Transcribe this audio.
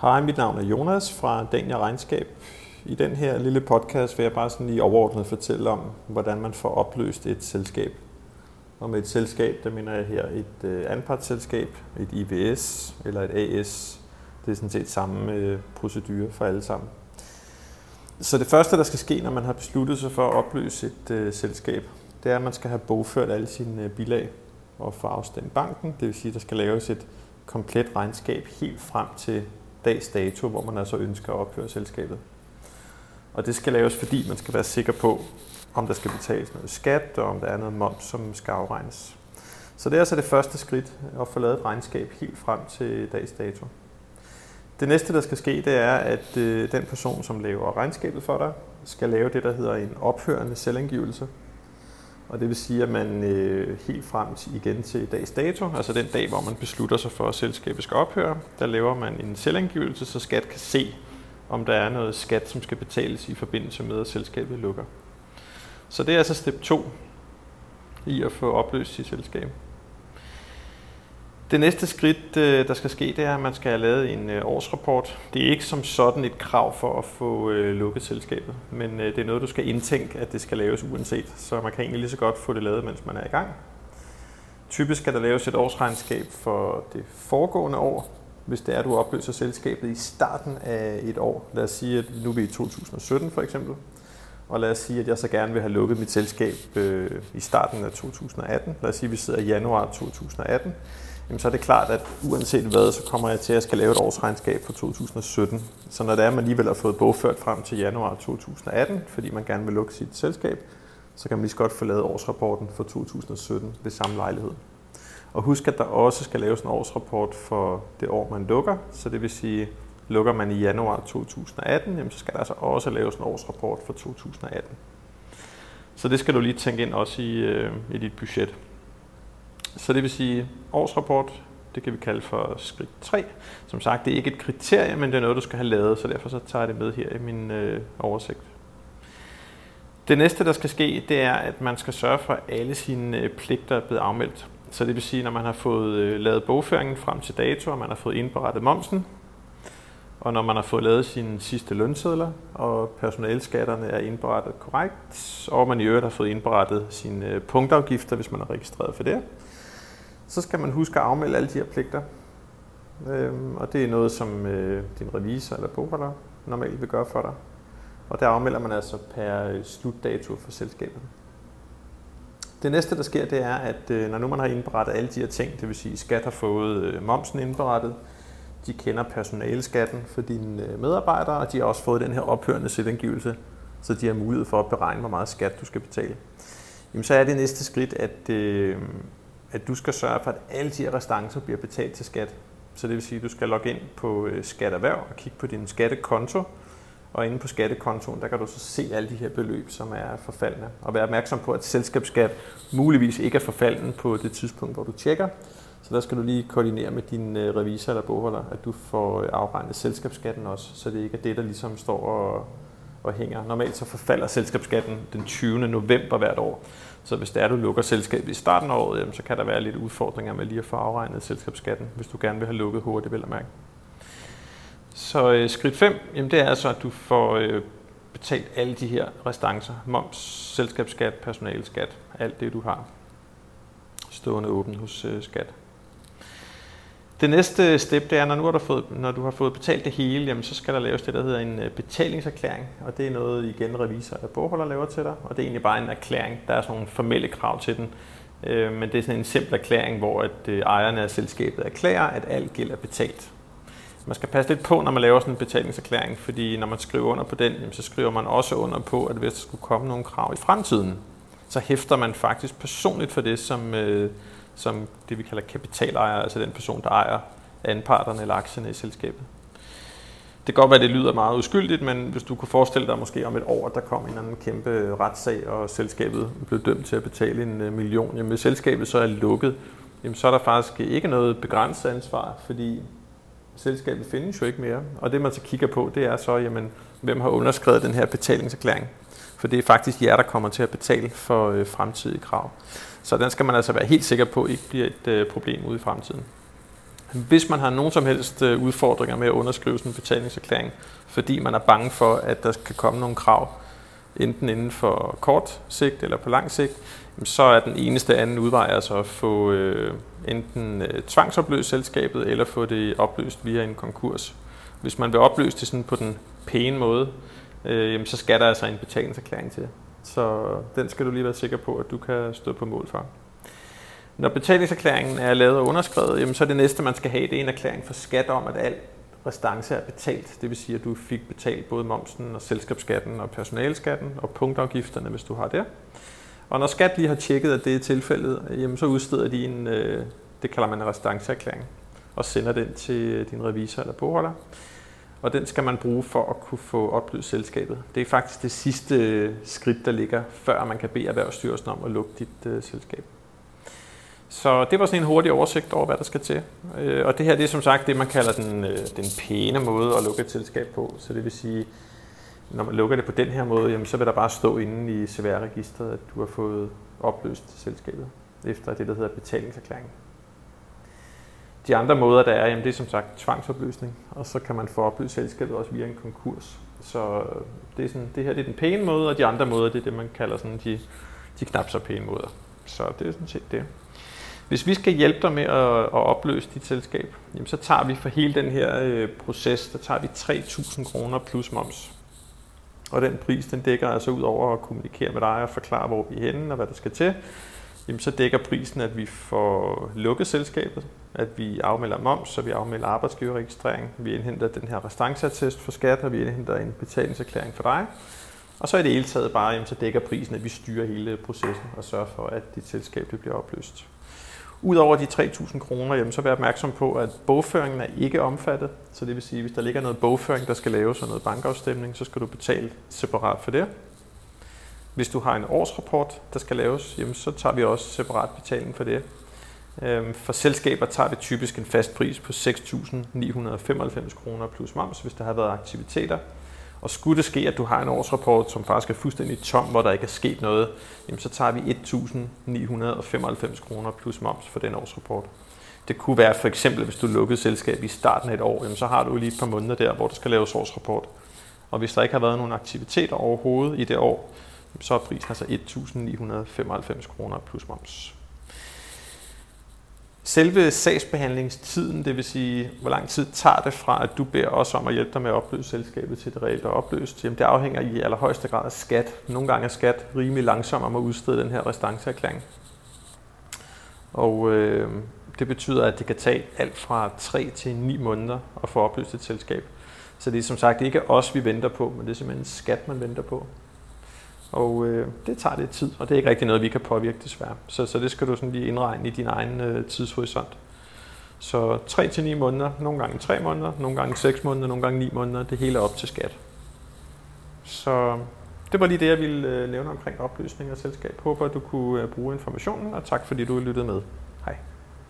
Hej, mit navn er Jonas fra Dania Regnskab. I den her lille podcast vil jeg bare sådan lige overordnet fortælle om, hvordan man får opløst et selskab. Og med et selskab, der mener jeg her et øh, anpartsselskab, et IVS eller et AS. Det er sådan set samme øh, procedure for alle sammen. Så det første, der skal ske, når man har besluttet sig for at opløse et øh, selskab, det er, at man skal have bogført alle sine øh, bilag og få afstemt banken. Det vil sige, at der skal laves et komplet regnskab helt frem til dags dato, hvor man altså ønsker at ophøre selskabet. Og det skal laves, fordi man skal være sikker på, om der skal betales noget skat, og om der er noget moms, som skal afregnes. Så det er altså det første skridt, at få lavet et regnskab helt frem til dags dato. Det næste, der skal ske, det er, at øh, den person, som laver regnskabet for dig, skal lave det, der hedder en ophørende selvangivelse. Og det vil sige, at man øh, helt frem til, igen til dags dato, altså den dag, hvor man beslutter sig for, at selskabet skal ophøre, der laver man en selvangivelse, så skat kan se, om der er noget skat, som skal betales i forbindelse med, at selskabet lukker. Så det er altså step 2 i at få opløst sit selskab. Det næste skridt, øh, der skal ske, det er, at man skal have lavet en øh, årsrapport. Det er ikke som sådan et krav for at få øh, lukket selskabet, men det er noget, du skal indtænke, at det skal laves uanset. Så man kan egentlig lige så godt få det lavet, mens man er i gang. Typisk skal der laves et årsregnskab for det foregående år, hvis det er, at du opløser selskabet i starten af et år. Lad os sige, at nu er vi i 2017 for eksempel. Og lad os sige, at jeg så gerne vil have lukket mit selskab øh, i starten af 2018. Lad os sige, at vi sidder i januar 2018 jamen så er det klart, at uanset hvad, så kommer jeg til at skal lave et årsregnskab for 2017. Så når det er, at man alligevel har fået bogført frem til januar 2018, fordi man gerne vil lukke sit selskab, så kan man lige så godt få lavet årsrapporten for 2017 ved samme lejlighed. Og husk, at der også skal laves en årsrapport for det år, man lukker. Så det vil sige, lukker man i januar 2018, jamen så skal der altså også laves en årsrapport for 2018. Så det skal du lige tænke ind også i, øh, i dit budget. Så det vil sige, årsrapport, det kan vi kalde for skridt 3. Som sagt, det er ikke et kriterie, men det er noget, du skal have lavet, så derfor så tager jeg det med her i min øh, oversigt. Det næste, der skal ske, det er, at man skal sørge for, at alle sine øh, pligter er blevet afmeldt. Så det vil sige, når man har fået øh, lavet bogføringen frem til dato, og man har fået indberettet momsen, og når man har fået lavet sine sidste lønsedler, og personalskatterne er indberettet korrekt, og man i øvrigt har fået indberettet sine øh, punktafgifter, hvis man er registreret for det, så skal man huske at afmelde alle de her pligter. Øhm, og det er noget, som øh, din revisor eller bogholder normalt vil gøre for dig. Og der afmelder man altså per øh, slutdato for selskabet. Det næste, der sker, det er, at når nu man har indberettet alle de her ting, det vil sige, skat har fået momsen indberettet, de kender personaleskatten for dine øh, medarbejdere, og de har også fået den her ophørende selvangivelse, så de har mulighed for at beregne, hvor meget skat du skal betale. Jamen, så er det næste skridt, at, øh, at du skal sørge for, at alle de her restancer bliver betalt til skat. Så det vil sige, at du skal logge ind på øh, Skatterhverv og kigge på din skattekonto. Og inde på skattekontoen, der kan du så se alle de her beløb, som er forfaldende. Og være opmærksom på, at selskabsskat muligvis ikke er forfalden på det tidspunkt, hvor du tjekker. Så der skal du lige koordinere med din øh, revisor eller bogholder, at du får øh, afregnet selskabsskatten også, så det ikke er det, der ligesom står og, og hænger. Normalt så forfalder selskabsskatten den 20. november hvert år. Så hvis det er, at du lukker selskabet i starten af året, jamen, så kan der være lidt udfordringer med lige at få afregnet selskabsskatten, hvis du gerne vil have lukket hurtigt, vil jeg mærke. Så øh, skridt 5, jamen, det er altså, at du får øh, betalt alle de her restancer. Moms, selskabsskat, personalskat, alt det du har stående åben hos øh, skat. Det næste step, det er, når, nu har du fået, når du har fået betalt det hele, jamen, så skal der laves det, der hedder en øh, betalingserklæring. Og det er noget, igen revisor og bogholder laver til dig. Og det er egentlig bare en erklæring. Der er sådan nogle formelle krav til den. Øh, men det er sådan en simpel erklæring, hvor at øh, ejerne af selskabet erklærer, at alt gæld er betalt. Man skal passe lidt på, når man laver sådan en betalingserklæring, fordi når man skriver under på den, jamen, så skriver man også under på, at hvis der skulle komme nogle krav i fremtiden, så hæfter man faktisk personligt for det, som, øh, som det vi kalder kapitalejer, altså den person, der ejer anparterne eller aktierne i selskabet. Det kan godt være, at det lyder meget uskyldigt, men hvis du kunne forestille dig måske om et år, at der kom en eller anden kæmpe retssag, og selskabet blev dømt til at betale en øh, million, jamen hvis selskabet så er lukket, jamen så er der faktisk ikke noget begrænset ansvar, fordi selskabet findes jo ikke mere. Og det man så kigger på, det er så, jamen, hvem har underskrevet den her betalingserklæring. For det er faktisk jer, der kommer til at betale for øh, fremtidige krav. Så den skal man altså være helt sikker på ikke bliver et øh, problem ude i fremtiden. Hvis man har nogen som helst øh, udfordringer med at underskrive sådan en betalingserklæring, fordi man er bange for, at der skal komme nogle krav, enten inden for kort sigt eller på lang sigt, så er den eneste anden udvej altså at få øh, enten øh, tvangsopløst selskabet, eller få det opløst via en konkurs. Hvis man vil opløse det sådan på den pæne måde, øh, jamen, så skal der altså en betalingserklæring til. Så den skal du lige være sikker på, at du kan stå på mål for. Når betalingserklæringen er lavet og underskrevet, jamen, så er det næste, man skal have, det er en erklæring for skat om, at al restance er betalt. Det vil sige, at du fik betalt både momsen og selskabsskatten og personalskatten og punktafgifterne, hvis du har det. Og når skat lige har tjekket, at det er tilfældet, jamen, så udsteder de en, øh, det kalder man en restanceerklæring, og sender den til din revisor eller bogholder. Og den skal man bruge for at kunne få opløst selskabet. Det er faktisk det sidste øh, skridt, der ligger, før man kan bede Erhvervsstyrelsen om at lukke dit øh, selskab. Så det var sådan en hurtig oversigt over, hvad der skal til. Øh, og det her det er som sagt det, man kalder den, øh, den pæne måde at lukke et selskab på. Så det vil sige, når man lukker det på den her måde, jamen, så vil der bare stå inde i CVR-registret, at du har fået opløst selskabet efter det, der hedder betalingserklæringen. De andre måder, der er, jamen, det er som sagt tvangsopløsning, og så kan man få opløst selskabet også via en konkurs. Så øh, det, er sådan, det her det er den pæne måde, og de andre måder, det er det, man kalder sådan de, de knap så pæne måder. Så det er sådan set det. Hvis vi skal hjælpe dig med at, at opløse dit selskab, jamen så tager vi for hele den her øh, proces, der tager vi 3.000 kroner plus moms. Og den pris, den dækker altså ud over at kommunikere med dig og forklare, hvor vi er henne og hvad der skal til. Jamen så dækker prisen, at vi får lukket selskabet, at vi afmelder moms, så vi afmelder arbejdsgiverregistrering, vi indhenter den her restanceattest for skat, og vi indhenter en betalingserklæring for dig. Og så i det hele taget bare, jamen, så dækker prisen, at vi styrer hele processen og sørger for, at dit selskab det bliver opløst. Udover de 3.000 kroner, jamen, så vær opmærksom på, at bogføringen er ikke omfattet. Så det vil sige, at hvis der ligger noget bogføring, der skal laves, og noget bankafstemning, så skal du betale separat for det. Hvis du har en årsrapport, der skal laves, jamen, så tager vi også separat betaling for det. Øhm, for selskaber tager vi typisk en fast pris på 6.995 kroner plus moms, hvis der har været aktiviteter. Og skulle det ske, at du har en årsrapport, som faktisk er fuldstændig tom, hvor der ikke er sket noget, jamen så tager vi 1.995 kroner plus moms for den årsrapport. Det kunne være for eksempel, hvis du lukkede selskab i starten af et år, jamen så har du lige et par måneder der, hvor der skal laves årsrapport. Og hvis der ikke har været nogen aktiviteter overhovedet i det år, så er prisen altså 1.995 kroner plus moms. Selve sagsbehandlingstiden, det vil sige, hvor lang tid tager det fra, at du beder os om at hjælpe dig med at opløse selskabet til det reelt er opløst, jamen det afhænger i allerhøjeste grad af skat. Nogle gange er skat rimelig langsom om at udstede den her restanceerklæring. Og øh, det betyder, at det kan tage alt fra 3 til 9 måneder at få opløst et selskab. Så det er som sagt ikke os, vi venter på, men det er simpelthen skat, man venter på. Og øh, det tager lidt tid, og det er ikke rigtig noget, vi kan påvirke desværre. Så, så det skal du sådan lige indregne i din egen øh, tidshorisont. Så 3-9 måneder, nogle gange 3 måneder, nogle gange 6 måneder, nogle gange 9 måneder, det hele er op til skat. Så det var lige det, jeg ville øh, nævne omkring opløsning og selskab. Håber, at du kunne øh, bruge informationen, og tak fordi du lyttede med.